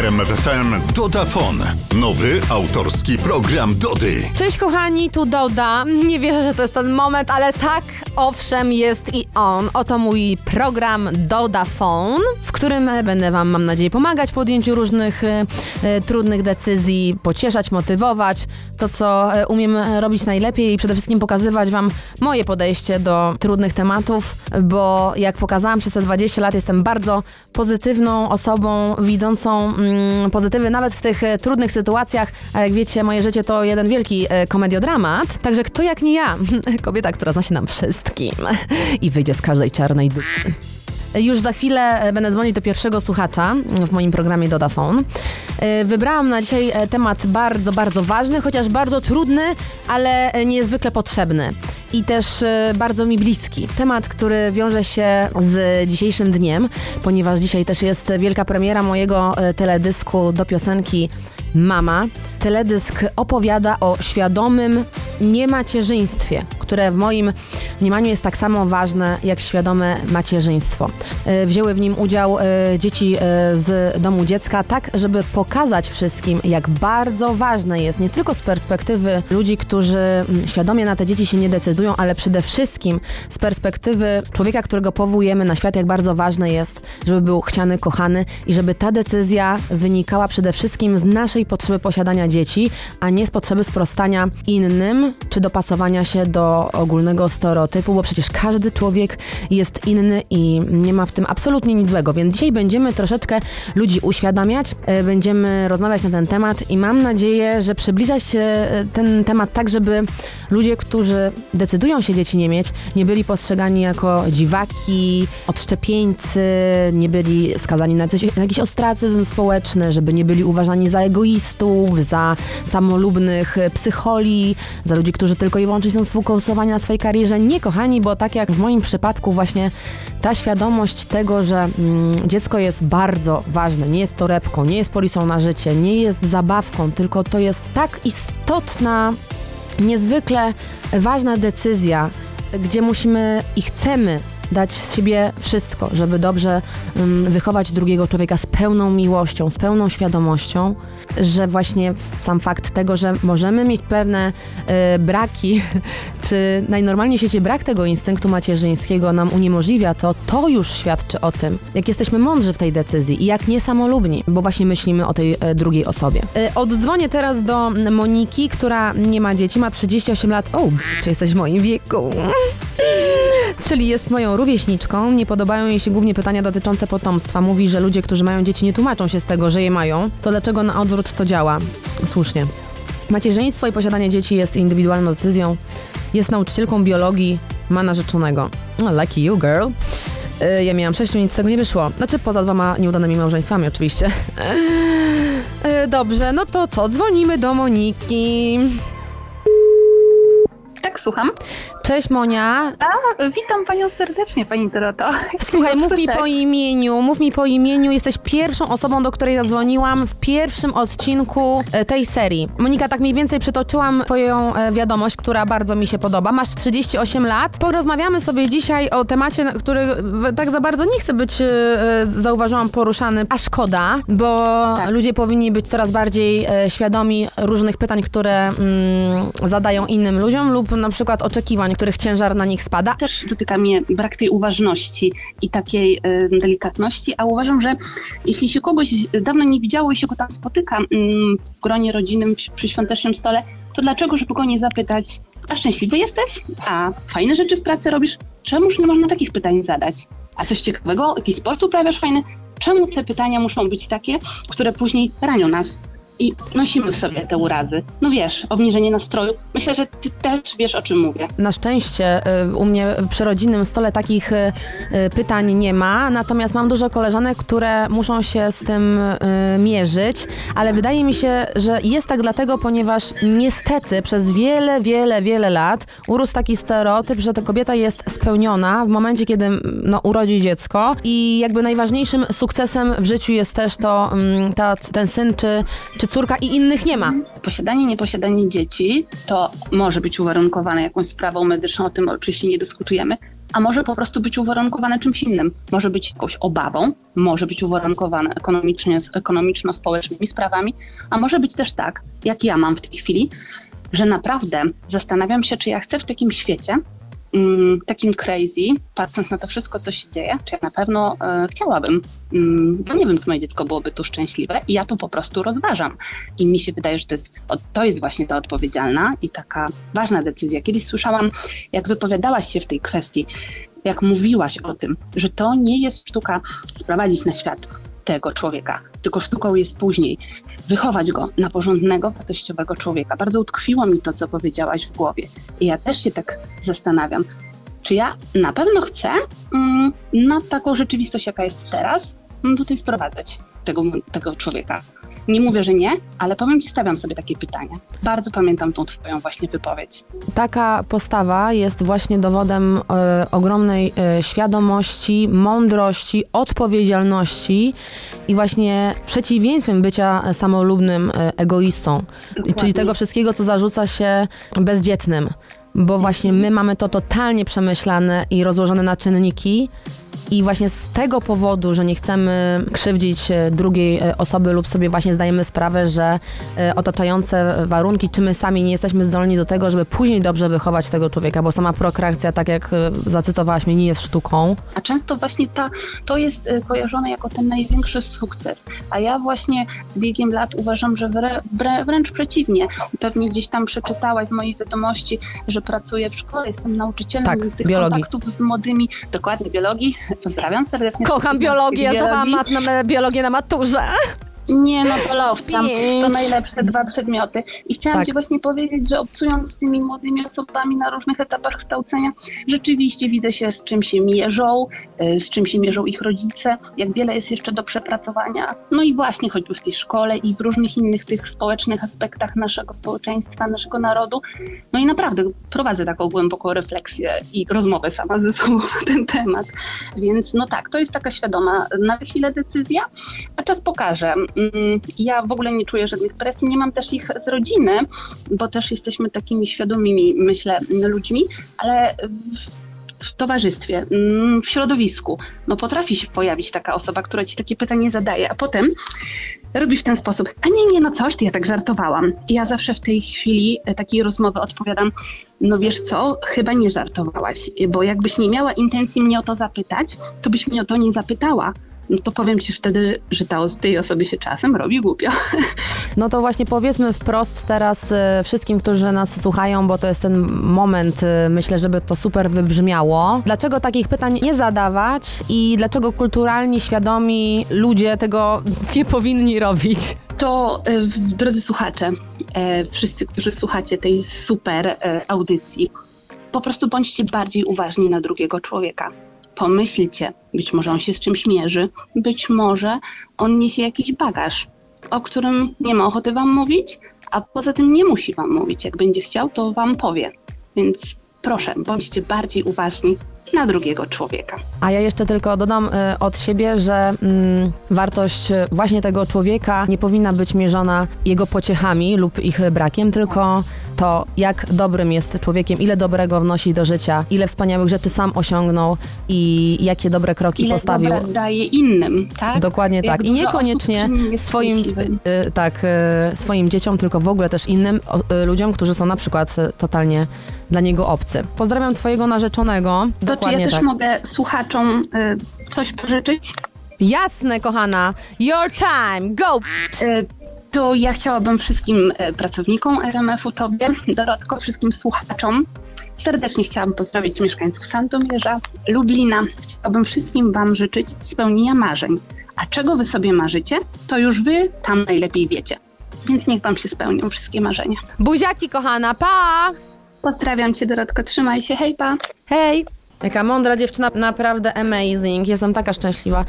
RMFFM Dodafon. Nowy autorski program Dody. Cześć kochani, tu Doda. Nie wierzę, że to jest ten moment, ale tak, owszem, jest i on. Oto mój program Doda Phone, w którym będę Wam, mam nadzieję, pomagać w podjęciu różnych e, e, trudnych decyzji, pocieszać, motywować, to co e, umiem robić najlepiej i przede wszystkim pokazywać Wam moje podejście do trudnych tematów, bo jak pokazałam przez te 20 lat, jestem bardzo pozytywną osobą, widzącą mm, pozytywy nawet w tych e, trudnych sytuacjach. A jak wiecie, moje życie to jeden wielki e, komediodramat. Także kto jak nie ja? Kobieta, która zna się nam wszystkim i wyjdzie z każdej czarnej dupy. Już za chwilę e, będę dzwonić do pierwszego słuchacza w moim programie Dodafone. E, Wybrałam na dzisiaj e, temat bardzo, bardzo ważny, chociaż bardzo trudny, ale niezwykle potrzebny. I też bardzo mi bliski. Temat, który wiąże się z dzisiejszym dniem, ponieważ dzisiaj też jest wielka premiera mojego teledysku do piosenki Mama. Teledysk opowiada o świadomym niemacierzyństwie, które w moim mniemaniu jest tak samo ważne jak świadome macierzyństwo. E, Wzięły w nim udział e, dzieci e, z domu dziecka, tak żeby pokazać wszystkim, jak bardzo ważne jest, nie tylko z perspektywy ludzi, którzy świadomie na te dzieci się nie decydują, ale przede wszystkim z perspektywy człowieka, którego powołujemy na świat, jak bardzo ważne jest, żeby był chciany, kochany i żeby ta decyzja wynikała przede wszystkim z naszej potrzeby posiadania dzieci, a nie z potrzeby sprostania innym, czy dopasowania się do ogólnego stereotypu, bo przecież każdy człowiek jest inny i nie ma w tym absolutnie nic złego. Więc dzisiaj będziemy troszeczkę ludzi uświadamiać, e, będziemy rozmawiać na ten temat i mam nadzieję, że przybliżać e, ten temat tak, żeby ludzie, którzy decydują się dzieci nie mieć, nie byli postrzegani jako dziwaki, odszczepieńcy, nie byli skazani na, coś, na jakiś ostracyzm społeczny, żeby nie byli uważani za egoistów, za samolubnych psycholi, za ludzi, którzy tylko i wyłącznie są sfokusowani na swojej karierze. Nie, kochani, bo tak jak w moim przypadku właśnie ta świadomość tego, że mm, dziecko jest bardzo ważne, nie jest torebką, nie jest polisą na życie, nie jest zabawką, tylko to jest tak istotna, niezwykle ważna decyzja, gdzie musimy i chcemy dać z siebie wszystko, żeby dobrze ym, wychować drugiego człowieka z pełną miłością, z pełną świadomością, że właśnie sam fakt tego, że możemy mieć pewne y, braki, czy najnormalniej w świecie brak tego instynktu macierzyńskiego nam uniemożliwia to, to już świadczy o tym, jak jesteśmy mądrzy w tej decyzji i jak niesamolubni, bo właśnie myślimy o tej e, drugiej osobie. Y, oddzwonię teraz do Moniki, która nie ma dzieci, ma 38 lat. O, czy jesteś w moim wieku? Czyli jest moją rówieśniczką. Nie podobają jej się głównie pytania dotyczące potomstwa. Mówi, że ludzie, którzy mają dzieci, nie tłumaczą się z tego, że je mają. To dlaczego na odwrót to działa? Słusznie. Macierzyństwo i posiadanie dzieci jest indywidualną decyzją. Jest nauczycielką biologii, ma narzeczonego. No, lucky you, girl. Y, Ja miałam sześciu, nic z tego nie wyszło. Znaczy, poza dwoma nieudanymi małżeństwami, oczywiście. Y, Dobrze, no to co? Dzwonimy do Moniki. Tak, słucham. Cześć Monia. A, witam panią serdecznie, pani Doroto. Słuchaj, mów mi po imieniu, mów mi po imieniu. Jesteś pierwszą osobą, do której zadzwoniłam w pierwszym odcinku e, tej serii. Monika, tak mniej więcej przytoczyłam twoją e, wiadomość, która bardzo mi się podoba. Masz 38 lat. Porozmawiamy sobie dzisiaj o temacie, który tak za bardzo nie chcę być, e, zauważyłam, poruszany, a szkoda, bo Tak. ludzie powinni być coraz bardziej świadomi różnych pytań, które mm, zadają innym ludziom lub na przykład oczekiwań, których ciężar na nich spada. Też dotyka mnie brak tej uważności i takiej delikatności, a uważam, że jeśli się kogoś dawno nie widziało i się go tam spotyka mm, w gronie rodzinnym przy, świątecznym stole, to dlaczego, żeby go nie zapytać, a szczęśliwy jesteś? A fajne rzeczy w pracy robisz? Czemuż nie można takich pytań zadać? A coś ciekawego? Jakiś sport uprawiasz fajny? Czemu te pytania muszą być takie, które później ranią nas? I nosimy w sobie te urazy. No wiesz, obniżenie nastroju. Myślę, że ty też wiesz, o czym mówię. Na szczęście y, u mnie przy rodzinnym stole takich y, y, pytań nie ma, natomiast mam dużo koleżanek, które muszą się z tym mierzyć, ale wydaje mi się, że jest tak dlatego, ponieważ niestety przez wiele, wiele, wiele lat urósł taki stereotyp, że ta kobieta jest spełniona w momencie, kiedy no, urodzi dziecko i jakby najważniejszym sukcesem w życiu jest też to ta, ten syn czy, czy córka i innych nie ma. Posiadanie, nieposiadanie dzieci to może być uwarunkowane jakąś sprawą medyczną, o tym oczywiście nie dyskutujemy, a może po prostu być uwarunkowane czymś innym. Może być jakąś obawą, może być uwarunkowane ekonomicznie, ekonomiczno-społecznymi sprawami, a może być też tak, jak ja mam w tej chwili, że naprawdę zastanawiam się, czy ja chcę w takim świecie, takim crazy, patrząc na to wszystko, co się dzieje, czy ja na pewno e, chciałabym. Mm, no nie wiem, czy moje dziecko byłoby tu szczęśliwe i ja to po prostu rozważam. I mi się wydaje, że to jest, to jest właśnie ta odpowiedzialna i taka ważna decyzja. Kiedyś słyszałam, jak wypowiadałaś się w tej kwestii, jak mówiłaś o tym, że to nie jest sztuka sprowadzić na świat tego człowieka, tylko sztuką jest później wychować go na porządnego, wartościowego człowieka. Bardzo utkwiło mi to, co powiedziałaś w głowie. I ja też się tak zastanawiam, czy ja na pewno chcę mm, na taką rzeczywistość, jaka jest teraz, mm, tutaj sprowadzać tego, tego człowieka. Nie mówię, że nie, ale powiem Ci, stawiam sobie takie pytania. Bardzo pamiętam tą Twoją właśnie wypowiedź. Taka postawa jest właśnie dowodem e, ogromnej e, świadomości, mądrości, odpowiedzialności i właśnie przeciwieństwem bycia samolubnym e, egoistą. Dokładnie. Czyli tego wszystkiego, co zarzuca się bezdzietnym. Bo właśnie my mamy to totalnie przemyślane i rozłożone na czynniki, i właśnie z tego powodu, że nie chcemy krzywdzić e, drugiej e, osoby lub sobie właśnie zdajemy sprawę, że e, otaczające warunki, czy my sami nie jesteśmy zdolni do tego, żeby później dobrze wychować tego człowieka, bo sama prokreacja, tak jak zacytowałaś mnie, nie jest sztuką. A często właśnie ta, to jest kojarzone jako ten największy sukces. A ja właśnie z biegiem lat uważam, że wrę, wrę, wręcz przeciwnie. Pewnie gdzieś tam przeczytałaś z moich wiadomości, że pracuję w szkole, jestem nauczycielem, tak, z tych biologii. kontaktów z młodymi, dokładnie biologii, Pozdrawiam serdecznie. Kocham biologię, zdawałam mat na biologię na maturze. Nie, no to lowcam. To najlepsze dwa przedmioty. I chciałam tak. Ci właśnie powiedzieć, że obcując z tymi młodymi osobami na różnych etapach kształcenia, rzeczywiście widzę się, z czym się mierzą, y, z czym się mierzą ich rodzice, jak wiele jest jeszcze do przepracowania. No i właśnie choćby w tej szkole i w różnych innych tych społecznych aspektach naszego społeczeństwa, naszego narodu. No i naprawdę prowadzę taką głęboką refleksję i rozmowę sama ze sobą na ten temat. Więc no tak, to jest taka świadoma na chwilę decyzja, a czas pokaże ja w ogóle nie czuję żadnych presji, nie mam też ich z rodziny, bo też jesteśmy takimi świadomymi, myślę, ludźmi, ale w towarzystwie, mm, w środowisku, no potrafi się pojawić taka osoba, która ci takie pytanie zadaje, a potem robi w ten sposób, a nie, nie, no coś, ty ja tak żartowałam. I ja zawsze w tej chwili e, takiej rozmowy odpowiadam, no wiesz co, chyba nie żartowałaś, bo jakbyś nie miała intencji mnie o to zapytać, to byś mnie o to nie zapytała no to powiem ci wtedy, że ta, tej osobie się czasem robi głupio. No to właśnie powiedzmy wprost teraz y, wszystkim, którzy nas słuchają, bo to jest ten moment, y, myślę, żeby to super wybrzmiało. Dlaczego takich pytań nie zadawać i dlaczego kulturalni, świadomi ludzie tego nie powinni robić? To, y, drodzy słuchacze, wszyscy, którzy słuchacie tej super audycji, po prostu bądźcie bardziej uważni na drugiego człowieka pomyślcie, być może on się z czymś mierzy, być może on niesie jakiś bagaż, o którym nie ma ochoty wam mówić, a poza tym nie musi wam mówić. Jak będzie chciał, to wam powie. Więc proszę, bądźcie bardziej uważni na drugiego człowieka. A ja jeszcze tylko dodam y, od siebie, że mm, wartość właśnie tego człowieka nie powinna być mierzona jego pociechami lub ich brakiem, tylko to, jak dobrym jest człowiekiem, ile dobrego wnosi do życia, ile wspaniałych rzeczy sam osiągnął i jakie dobre kroki ile postawił. Ile daje innym, tak? Dokładnie tak. I niekoniecznie swoim, y, tak, y, swoim dzieciom, tylko w ogóle też innym y, ludziom, którzy są na przykład totalnie dla niego obcy. Pozdrawiam twojego narzeczonego. To Dokładnie czy ja tak. też mogę słuchaczom coś pożyczyć? Jasne, kochana. Your time. Go! To ja chciałabym wszystkim e, pracownikom RMF-u, Tobie, Dorotko, wszystkim słuchaczom serdecznie chciałabym pozdrowić mieszkańców Sandomierza, Lublina. Chciałabym wszystkim Wam życzyć spełnienia marzeń. A czego Wy sobie marzycie, to już Wy tam najlepiej wiecie. Więc niech Wam się spełnią wszystkie marzenia. Buziaki, kochana, pa! Pozdrawiam Cię, Dorotko, trzymaj się, hej, pa! Hej! Jaka mądra dziewczyna, naprawdę amazing. Jestem taka szczęśliwa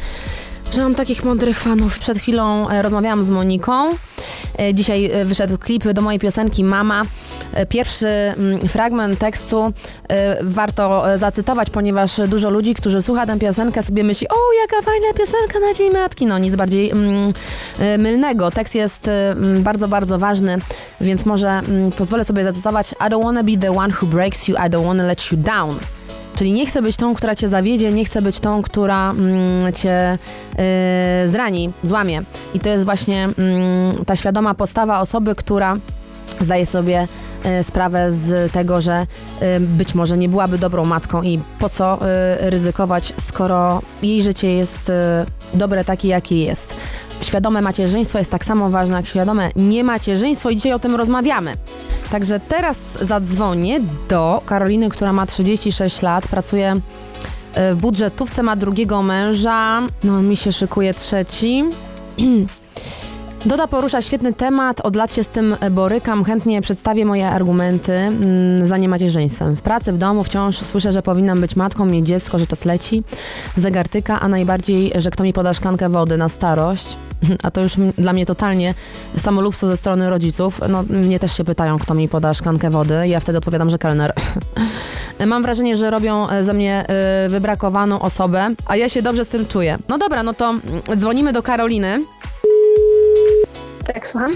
że mam takich mądrych fanów. Przed chwilą e, rozmawiałam z Moniką. E, dzisiaj e, wyszedł klip do mojej piosenki Mama. Pierwszy mm, fragment tekstu warto zacytować, ponieważ dużo ludzi, którzy słucha tę piosenkę, sobie myśli, o, jaka fajna piosenka na Dzień Matki. No, nic bardziej mm, mylnego. Tekst jest mm, bardzo, bardzo ważny, więc może pozwolę sobie zacytować I don't wanna be the one who breaks you, I don't wanna let you down. Czyli nie chcę być tą, która cię zawiedzie, nie chcę być tą, która mm, cię y, zrani, złamie. I to jest właśnie mm, ta świadoma postawa osoby, która zdaje sobie y, sprawę z tego, że y, być może nie byłaby dobrą matką i po co ryzykować, skoro jej życie jest dobre takie, jakie jest. Świadome macierzyństwo jest tak samo ważne jak świadome niemacierzyństwo i dzisiaj o tym rozmawiamy. Także teraz zadzwonię do Karoliny, która ma 36 lat, pracuje y, w budżetówce, ma drugiego męża, no mi się szykuje trzeci. Doda porusza świetny temat, od lat się z tym borykam, chętnie przedstawię moje argumenty mm, za niemacierzyństwem. W pracy, w domu wciąż słyszę, że powinnam być matką, mieć dziecko, że czas leci, zegar tyka, a najbardziej, że kto mi poda szklankę wody na starość. A to już dla mnie totalnie samolubstwo ze strony rodziców. No, mnie też się pytają, kto mi poda szklankę wody. Ja wtedy odpowiadam, że kelner. Mam wrażenie, że robią e, ze mnie y, wybrakowaną osobę, a ja się dobrze z tym czuję. No dobra, no to mm, dzwonimy do Karoliny. Tak, słucham.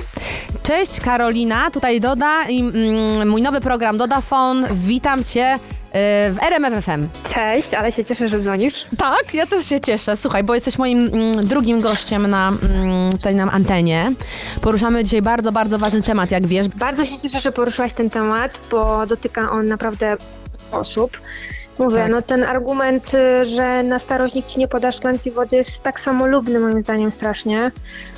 Cześć Karolina, tutaj Doda i mm, mój nowy program Dodafon. Witam Cię w RMF FM. Cześć, ale się cieszę, że dzwonisz. Tak, ja też się cieszę. Słuchaj, bo jesteś moim mm, drugim gościem na, mm, tutaj na antenie. Poruszamy dzisiaj bardzo, bardzo ważny temat, jak wiesz. Bardzo się cieszę, że poruszyłaś ten temat, bo dotyka on naprawdę osób. Mówię, Tak. no ten argument, y, że na starość nikt ci nie poda szklanki wody jest tak samolubny moim zdaniem strasznie.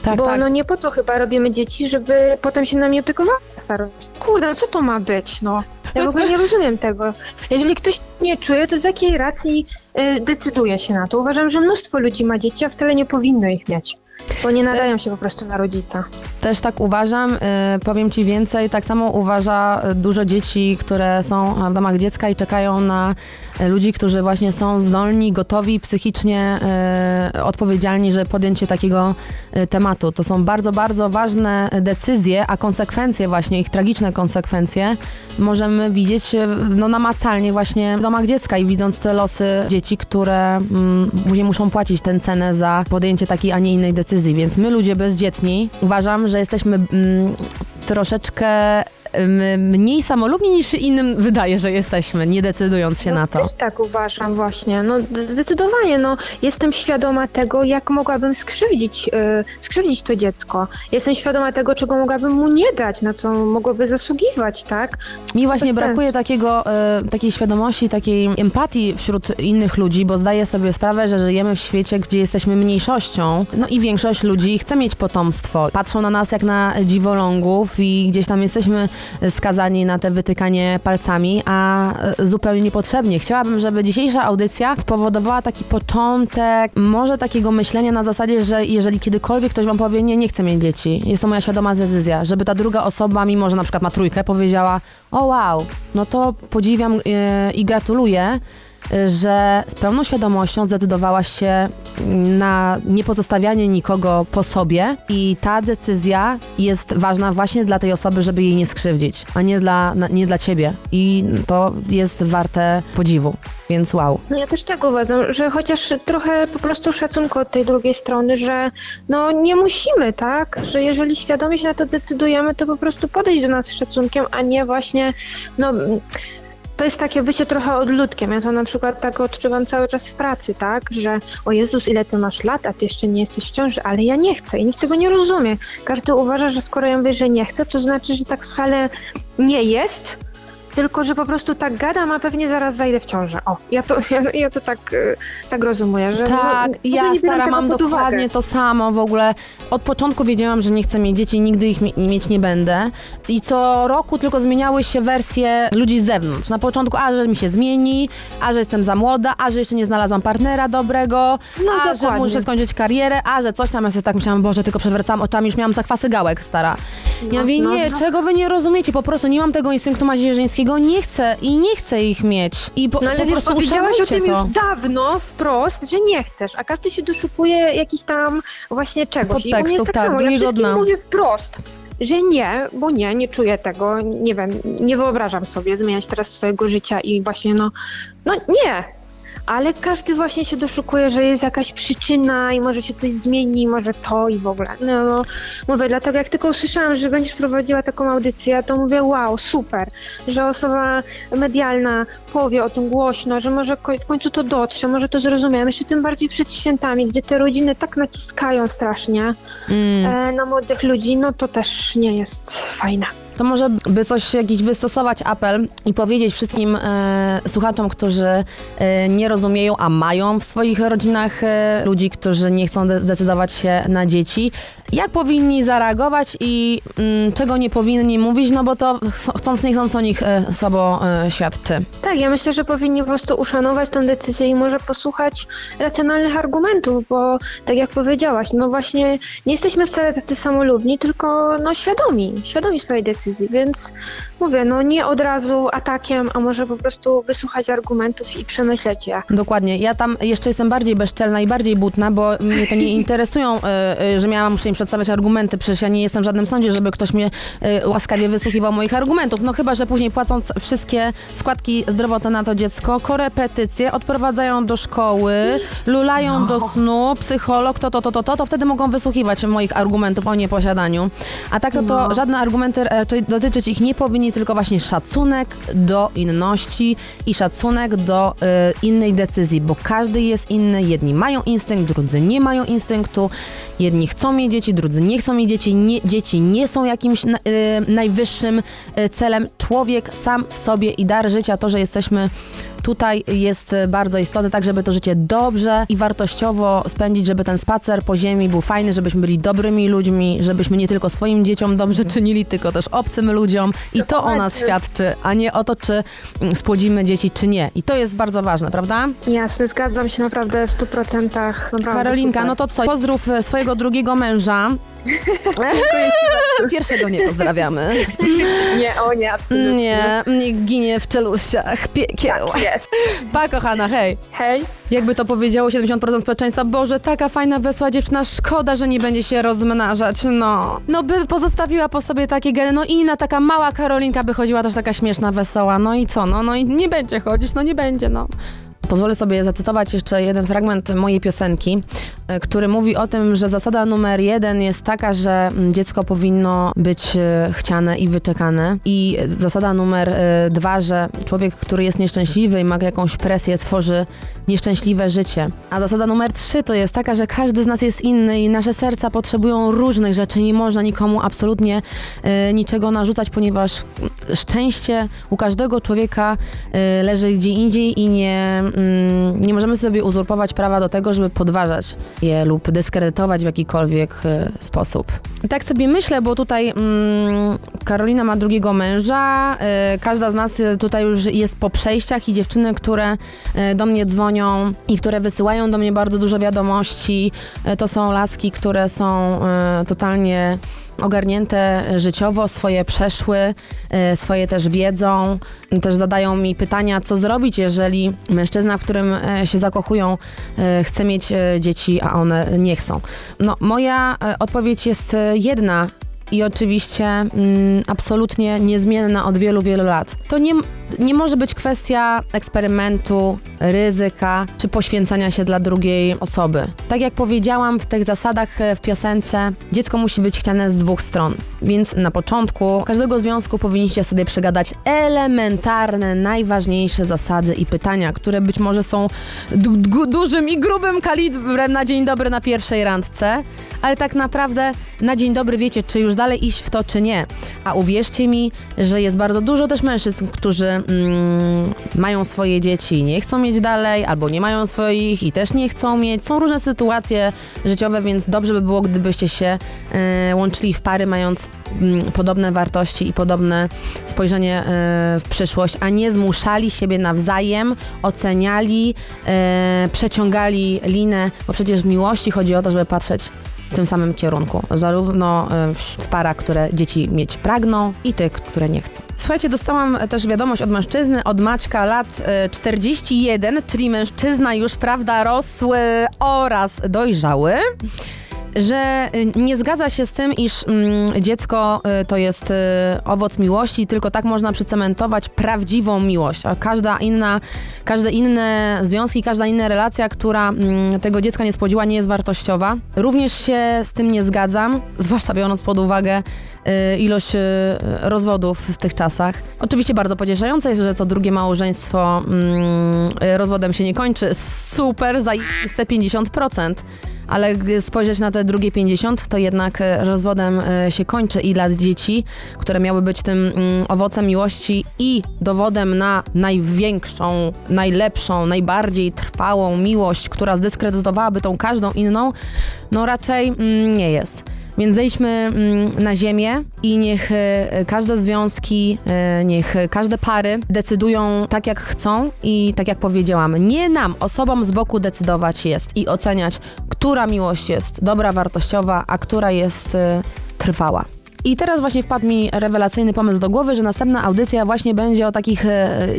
Tak, bo tak. no nie po co chyba robimy dzieci, żeby potem się nami opiekowały na starość. Kurde, no co to ma być, no? Ja w ogóle nie rozumiem tego. Jeżeli ktoś nie czuje, to z jakiej racji y, decyduje się na to? Uważam, że mnóstwo ludzi ma dzieci, a wcale nie powinno ich mieć. Bo nie nadają się po prostu na rodzica. Też tak uważam. Y, powiem Ci więcej. Tak samo uważa y, dużo dzieci, które są w domach dziecka i czekają na y, ludzi, którzy właśnie są zdolni, gotowi, psychicznie y, odpowiedzialni, żeby podjąć się takiego y, tematu. To są bardzo, bardzo ważne decyzje, a konsekwencje właśnie, ich tragiczne konsekwencje możemy widzieć y, no, namacalnie właśnie w domach dziecka i widząc te losy dzieci, które mm, później muszą płacić tę cenę za podjęcie takiej, a nie innej decyzji. Więc my, ludzie bezdzietni, uważam, że jesteśmy mm, troszeczkę mniej samolubni niż się innym wydaje, że jesteśmy, nie decydując się no, na to. Też tak uważam właśnie. No zdecydowanie, no jestem świadoma tego, jak mogłabym skrzywdzić, y, skrzywdzić to dziecko. Jestem świadoma tego, czego mogłabym mu nie dać, na co mogłoby zasługiwać, tak? Mi właśnie brakuje takiego, e, takiej świadomości, takiej empatii wśród innych ludzi, bo zdaję sobie sprawę, że żyjemy w świecie, gdzie jesteśmy mniejszością, no i większość ludzi chce mieć potomstwo. Patrzą na nas jak na dziwolągów i gdzieś tam jesteśmy skazani na te wytykanie palcami, a e, zupełnie niepotrzebnie. Chciałabym, żeby dzisiejsza audycja spowodowała taki początek, może takiego myślenia na zasadzie, że jeżeli kiedykolwiek ktoś wam powie, nie, nie chcę mieć dzieci, jest to moja świadoma decyzja, żeby ta druga osoba, mimo że na przykład ma trójkę, powiedziała, o wow, no to podziwiam e, i gratuluję, że z pełną świadomością zdecydowałaś się na niepozostawianie nikogo po sobie i ta decyzja jest ważna właśnie dla tej osoby, żeby jej nie skrzywdzić, a nie dla, nie dla ciebie. I to jest warte podziwu, więc wow. No ja też tak uważam, że chociaż trochę po prostu szacunku od tej drugiej strony, że no nie musimy, tak? Że jeżeli świadomie się na to decydujemy, to po prostu podejść do nas z szacunkiem, a nie właśnie, no to jest takie bycie trochę odludkiem. Ja to na przykład tak odczuwam cały czas w pracy, tak? Że o Jezus, ile ty masz lat, a ty jeszcze nie jesteś w ciąży, ale ja nie chcę i nikt tego nie rozumie. Każdy uważa, że skoro ja mówię, że nie chcę, to znaczy, że tak wcale nie jest, tylko że po prostu tak gadam, a pewnie zaraz zajdę w ciążę. O, ja to, ja, ja to tak, y, tak rozumuję, że Tak, no, w ogóle ja stara mam pod uwagę. dokładnie to samo w ogóle. Od początku wiedziałam, że nie chcę mieć dzieci, nigdy ich mi- mieć nie będę. I co roku tylko zmieniały się wersje ludzi z zewnątrz. Na początku, a że mi się zmieni, a że jestem za młoda, a że jeszcze nie znalazłam partnera dobrego, No, a że dokładnie. muszę skończyć karierę, a że coś tam. Ja sobie tak myślałam, Boże, tylko przewracałam oczami, już miałam zakwasy gałek, stara. Ja No, mówię, no, nie, no. czego wy nie rozumiecie, po prostu nie mam tego instynktu macierzyńskiego, nie chcę i nie chcę ich mieć. I po, No ale po wiesz, prostu powiedziałaś o tym to. już dawno, wprost, że nie chcesz, a każdy się doszukuje jakiś tam właśnie czegoś. I u mnie jest Podtekstów, tak, tak, samo, ja wszystkim dna. mówię wprost, że nie, bo nie, nie czuję tego, nie wiem, nie wyobrażam sobie zmieniać teraz swojego życia i właśnie no, no nie. Ale każdy właśnie się doszukuje, że jest jakaś przyczyna i może się coś zmieni, może to i w ogóle. No, no mówię, dlatego jak tylko usłyszałam, że będziesz prowadziła taką audycję, to mówię, wow, super, że osoba medialna powie o tym głośno, że może w końcu to dotrze, może to zrozumiem, jeszcze tym bardziej przed świętami, gdzie te rodziny tak naciskają strasznie mm. e, na młodych ludzi, no to też nie jest fajne to może by coś jakiś wystosować apel i powiedzieć wszystkim e, słuchaczom, którzy e, nie rozumieją, a mają w swoich rodzinach e, ludzi, którzy nie chcą de- zdecydować się na dzieci, jak powinni zareagować i mm, czego nie powinni mówić, no bo to chcąc nie chcąc o nich e, słabo e, świadczy. Tak, ja myślę, że powinni po prostu uszanować tę decyzję i może posłuchać racjonalnych argumentów, bo tak jak powiedziałaś, no właśnie nie jesteśmy wcale tacy samolubni, tylko no świadomi, świadomi swojej decyzji, więc mówię, no nie od razu atakiem, a może po prostu wysłuchać argumentów i przemyśleć je. Dokładnie. Ja tam jeszcze jestem bardziej bezczelna i bardziej butna, bo mnie to nie interesują, y, że miałam muszę im przedstawiać argumenty. Przecież ja nie jestem w żadnym sądzie, żeby ktoś mnie y, łaskawie wysłuchiwał moich argumentów. No chyba, że później płacąc wszystkie składki zdrowotne na to dziecko, korepetycje, odprowadzają do szkoły, lulają no. do snu, psycholog, to, to, to, to, to, to wtedy mogą wysłuchiwać moich argumentów o nieposiadaniu. A tak to, to no. żadne argumenty raczej dotyczyć ich nie powinni tylko właśnie szacunek do inności i szacunek do y, innej decyzji, bo każdy jest inny. Jedni mają instynkt, drudzy nie mają instynktu. Jedni chcą mieć dzieci, drudzy nie chcą mieć dzieci. Nie, dzieci nie są jakimś y, najwyższym y, celem. Człowiek sam w sobie i dar życia, to, że jesteśmy tutaj jest bardzo istotne, tak żeby to życie dobrze i wartościowo spędzić, żeby ten spacer po ziemi był fajny, żebyśmy byli dobrymi ludźmi, żebyśmy nie tylko swoim dzieciom dobrze czynili, tylko też obcym ludziom i to o nas świadczy, a nie o to, czy spłodzimy dzieci, czy nie. I to jest bardzo ważne, prawda? Jasne, zgadzam się naprawdę w 100%. Naprawdę Karolinka, super. no to co? Pozdrów swojego drugiego męża. Pierwszego nie pozdrawiamy. Nie, o nie, absolutnie. Nie, nie ginie w czeluściach. Piekieł. Tak jest. Pa, kochana, hej. Hej. Jakby to powiedziało 70% społeczeństwa, Boże, taka fajna, wesoła dziewczyna, szkoda, że nie będzie się rozmnażać, no. No by pozostawiła po sobie takie geny, no i inna taka mała Karolinka by chodziła też taka śmieszna, wesoła, no i co, no, no i nie będzie chodzić, no nie będzie, no. Pozwolę sobie zacytować jeszcze jeden fragment mojej piosenki, e, który mówi o tym, że zasada numer jeden jest taka, że mm, dziecko powinno być e, chciane i wyczekane. I zasada numer e, dwa, że człowiek, który jest nieszczęśliwy i ma jakąś presję, tworzy nieszczęśliwe życie. A zasada numer trzy to jest taka, że każdy z nas jest inny i nasze serca potrzebują różnych rzeczy. Nie można nikomu absolutnie niczego narzucać, ponieważ szczęście u każdego człowieka leży gdzie indziej i nie mm, nie możemy sobie uzurpować prawa do tego, żeby podważać je lub dyskredytować w jakikolwiek y, sposób. Tak sobie myślę, bo tutaj mm, Karolina ma drugiego męża, y, każda z nas tutaj już jest po przejściach i dziewczyny, które do mnie dzwonią i które wysyłają do mnie bardzo dużo wiadomości, to są laski, które są totalnie ogarnięte życiowo, swoje przeszły, e, swoje też wiedzą, też zadają mi pytania, co zrobić, jeżeli mężczyzna, w którym e, się zakochują, e, chce mieć dzieci, a one nie chcą. No, moja odpowiedź jest jedna i oczywiście mm, absolutnie niezmienna od wielu, wielu lat. To nie, nie może być kwestia eksperymentu, ryzyka czy poświęcania się dla drugiej osoby. Tak jak powiedziałam w tych zasadach e, w piosence, dziecko musi być chciane z dwóch stron. Więc na początku każdego związku powinniście sobie przegadać elementarne, najważniejsze zasady i pytania, które być może są du dużym i grubym kalibrem na dzień dobry na pierwszej randce, ale tak naprawdę na dzień dobry wiecie, czy już dalej iść w to, czy nie. A uwierzcie mi, że jest bardzo dużo też mężczyzn, którzy mm, mają swoje dzieci i nie chcą mieć dalej, albo nie mają swoich i też nie chcą mieć. Są różne sytuacje życiowe, więc dobrze by było, gdybyście się y, łączyli w pary, mając y, podobne wartości i podobne spojrzenie y, w przyszłość, a nie zmuszali siebie nawzajem, oceniali, przeciągali linę, bo przecież w miłości chodzi o to, żeby patrzeć w tym samym kierunku. Zarówno e, w parach, które dzieci mieć pragną i tych, które nie chcą. Słuchajcie, dostałam też wiadomość od mężczyzny, od Maćka lat 41, e, czyli mężczyzna już, prawda, rosły oraz dojrzały. Że y, nie zgadza się z tym, iż mm, dziecko y, to jest y, owoc miłości, tylko tak można przycementować prawdziwą miłość. A każda inna, każde inne związki, każda inna relacja, która mm, tego dziecka nie spłodziła, nie jest wartościowa. Również się z tym nie zgadzam, zwłaszcza biorąc pod uwagę y, ilość y, rozwodów w tych czasach. Oczywiście bardzo pocieszające jest, że co drugie małżeństwo mm, y, rozwodem się nie kończy. Super, zajiste 50%. Ale gdy spojrzeć na te drugie 50, to jednak e, rozwodem e, się kończy i dla dzieci, które miały być tym mm, owocem miłości i dowodem na największą, najlepszą, najbardziej trwałą miłość, która zdyskredytowałaby tą każdą inną, no raczej mm, nie jest. Więc zejdźmy mm, na ziemię i niech e, każde związki, e, niech każde pary decydują tak, jak chcą i tak, jak powiedziałam. Nie nam, osobom z boku decydować jest i oceniać, która miłość jest dobra, wartościowa, a która jest e, trwała. I teraz właśnie wpadł mi rewelacyjny pomysł do głowy, że następna audycja właśnie będzie o takich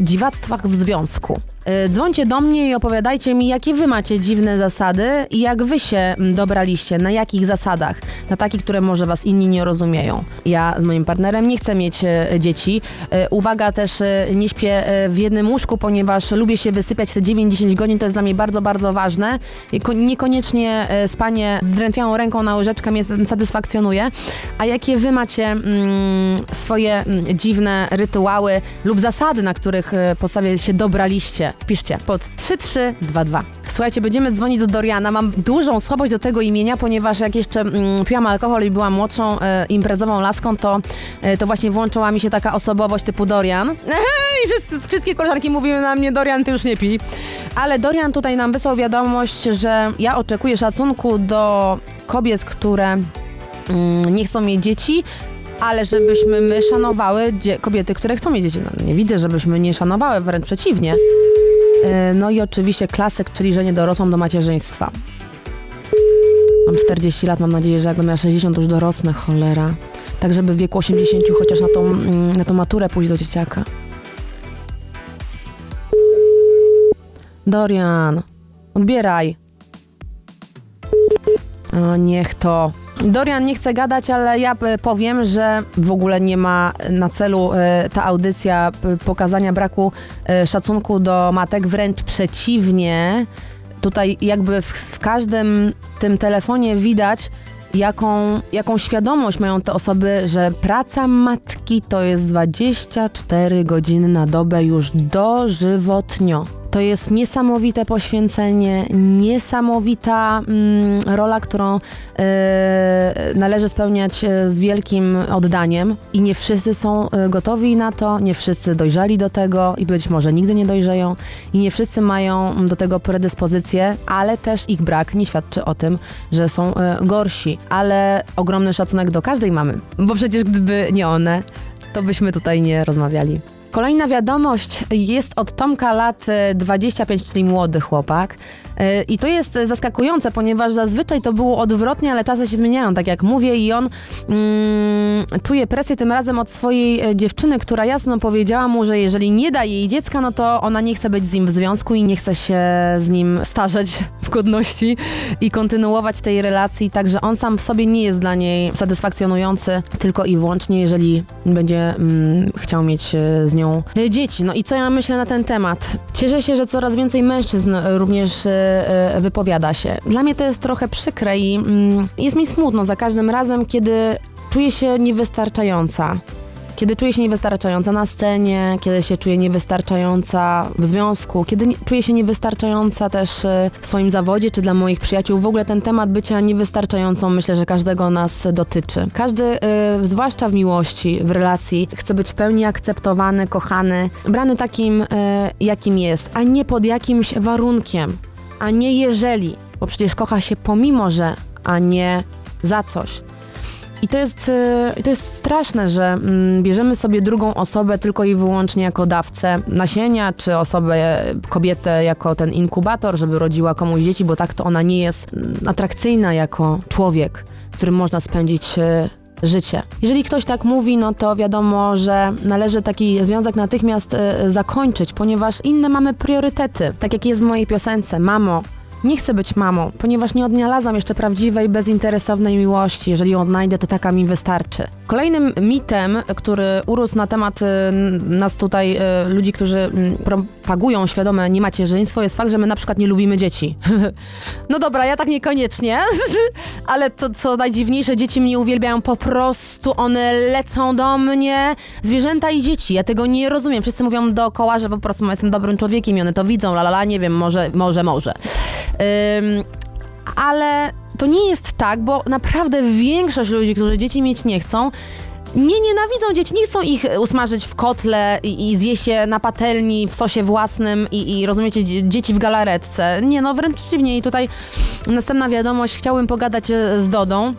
dziwactwach w związku. E, dzwońcie do mnie i opowiadajcie mi, jakie wy macie dziwne zasady i jak wy się dobraliście, na jakich zasadach, na takich, które może was inni nie rozumieją. Ja z moim partnerem nie chcę mieć e, dzieci. E, uwaga też, nie śpię w jednym łóżku, ponieważ lubię się wysypiać te 9-10 godzin, to jest dla mnie bardzo, bardzo ważne. Niekoniecznie spanie z drętwiałą ręką na łyżeczkę mnie satysfakcjonuje. A jakie wy macie mm, swoje dziwne rytuały lub zasady, na których podstawie się dobraliście? Piszcie pod 3322. Słuchajcie, będziemy dzwonić do Doriana. Mam dużą słabość do tego imienia, ponieważ jak jeszcze mm, piłam alkohol i byłam młodszą e, imprezową laską, to, e, to właśnie włączyła mi się taka osobowość typu Dorian. I wszystkie, wszystkie koleżanki mówiły na mnie, Dorian, ty już nie pij. Ale Dorian tutaj nam wysłał wiadomość, że ja oczekuję szacunku do kobiet, które mm, nie chcą mieć dzieci, ale żebyśmy my szanowały kobiety, które chcą mieć dzieci. No, nie widzę, żebyśmy nie szanowały, wręcz przeciwnie. E, No i oczywiście klasyk, czyli że nie dorosłą do macierzyństwa. Mam 40 lat, mam nadzieję, że jak będę miała 60, to już dorosnę, cholera. Tak, żeby w wieku 80 chociaż na tą, mm, na tą maturę pójść do dzieciaka. Dorian, odbieraj. O, niech to. Dorian nie chce gadać, ale ja e, powiem, że w ogóle nie ma na celu e, ta audycja p- pokazania braku e, szacunku do matek, wręcz przeciwnie. Tutaj jakby w, w każdym tym telefonie widać, jaką, jaką świadomość mają te osoby, że praca matki to jest 24 godziny na dobę już dożywotnio. To jest niesamowite poświęcenie, niesamowita mm, rola, którą e, należy spełniać e, z wielkim oddaniem. I nie wszyscy są e, gotowi na to, nie wszyscy dojrzeli do tego i być może nigdy nie dojrzeją. I nie wszyscy mają do tego predyspozycje, ale też ich brak nie świadczy o tym, że są gorsi, ale ogromny szacunek do każdej mamy, bo przecież gdyby nie one, to byśmy tutaj nie rozmawiali. Kolejna wiadomość jest od Tomka lat e, 25, czyli młody chłopak. E, I to jest e, zaskakujące, ponieważ zazwyczaj to było odwrotnie, ale czasy się zmieniają, tak jak mówię, i on mm, czuje presję tym razem od swojej e, dziewczyny, która jasno powiedziała mu, że jeżeli nie da jej dziecka, no to ona nie chce być z nim w związku i nie chce się z nim starzeć w godności i kontynuować tej relacji, także on sam w sobie nie jest dla niej satysfakcjonujący, tylko i wyłącznie, jeżeli będzie mm, chciał mieć e, z e, dzieci. No i co ja myślę na ten temat? Cieszę się, że coraz więcej mężczyzn również e, e, wypowiada się. Dla mnie to jest trochę przykre i mm, jest mi smutno za każdym razem, kiedy czuję się niewystarczająca. Kiedy czuję się niewystarczająca na scenie, kiedy się czuję niewystarczająca w związku, kiedy nie, czuję się niewystarczająca też e, w swoim zawodzie czy dla moich przyjaciół. W ogóle ten temat bycia niewystarczającą myślę, że każdego nas dotyczy. Każdy, e, zwłaszcza w miłości, w relacji, chce być w pełni akceptowany, kochany, brany takim, e, jakim jest, a nie pod jakimś warunkiem, a nie jeżeli, bo przecież kocha się pomimo, że, a nie za coś. I to jest, i to jest straszne, że mm, bierzemy sobie drugą osobę tylko i wyłącznie jako dawcę nasienia, czy osobę, kobietę jako ten inkubator, żeby rodziła komuś dzieci, bo tak to ona nie jest mm, atrakcyjna jako człowiek, którym można spędzić e, życie. Jeżeli ktoś tak mówi, no to wiadomo, że należy taki związek natychmiast e, zakończyć, ponieważ inne mamy priorytety. Tak jak jest w mojej piosence, mamo, Nie chcę być mamą, ponieważ nie odnalazłam jeszcze prawdziwej, bezinteresownej miłości. Jeżeli ją odnajdę, to taka mi wystarczy. Kolejnym mitem, który urósł na temat y, nas tutaj, y, ludzi, którzy mm, propagują świadome niemacierzyństwo, jest fakt, że my na przykład nie lubimy dzieci. no dobra, ja tak niekoniecznie, ale to co najdziwniejsze, dzieci mnie uwielbiają po prostu, one lecą do mnie, zwierzęta i dzieci. Ja tego nie rozumiem. Wszyscy mówią dookoła, że po prostu jestem dobrym człowiekiem i one to widzą, la la la, nie wiem, może, może, może. Ale to nie jest tak, bo naprawdę większość ludzi, którzy dzieci mieć nie chcą, nie nienawidzą dzieci, nie chcą ich usmażyć w kotle i, i zjeść je na patelni w sosie własnym i, i rozumiecie, dzie- dzieci w galaretce. Nie, no wręcz przeciwnie. I tutaj następna wiadomość, chciałbym pogadać e, z Dodą.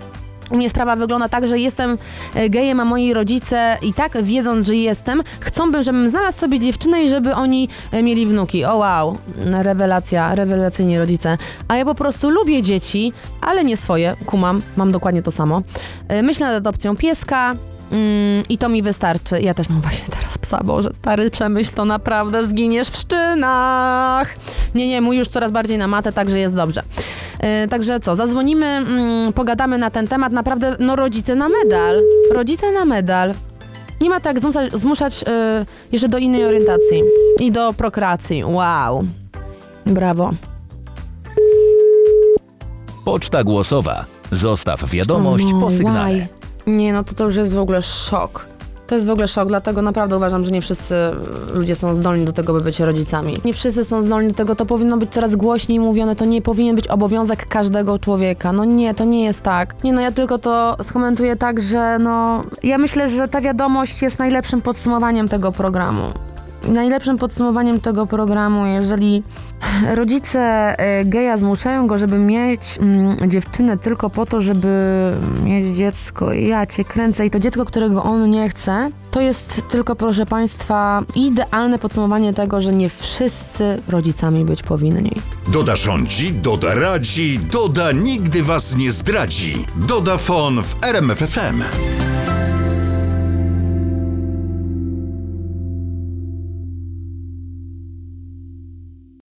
U mnie sprawa wygląda tak, że jestem e, gejem, a moi rodzice i tak wiedząc, że jestem, chcą, by, żebym znalazł sobie dziewczynę i żeby oni e, mieli wnuki. O wow, rewelacja, rewelacyjni rodzice. A ja po prostu lubię dzieci, ale nie swoje, kumam, mam dokładnie to samo. E, Myślę nad adopcją pieska, Mm, I to mi wystarczy. Ja też mam właśnie teraz psa, Boże, stary przemyśl, to naprawdę zginiesz w szczynach. Nie, nie, mój już coraz bardziej na matę, także jest dobrze. E, także co, zadzwonimy, mm, pogadamy na ten temat. Naprawdę, no rodzice na medal. Rodzice na medal. Nie ma tak zmuszać, zmuszać e, jeszcze do innej orientacji i do prokreacji. Wow. Brawo. Poczta głosowa. Zostaw wiadomość po sygnale. why? Nie, no to to już jest w ogóle szok. To jest w ogóle szok, dlatego naprawdę uważam, że nie wszyscy ludzie są zdolni do tego, by być rodzicami. Nie wszyscy są zdolni do tego, to powinno być coraz głośniej mówione, to nie powinien być obowiązek każdego człowieka. No nie, to nie jest tak. Nie no, ja tylko to skomentuję tak, że no... Ja myślę, że ta wiadomość jest najlepszym podsumowaniem tego programu. Najlepszym podsumowaniem tego programu, jeżeli rodzice e, geja zmuszają go, żeby mieć mm, dziewczynę tylko po to, żeby mieć dziecko. Ja cię kręcę i to dziecko, którego on nie chce, to jest tylko, proszę Państwa, idealne podsumowanie tego, że nie wszyscy rodzicami być powinni. Doda rządzi, Doda radzi, Doda nigdy was nie zdradzi. Doda Fon w RMFFM.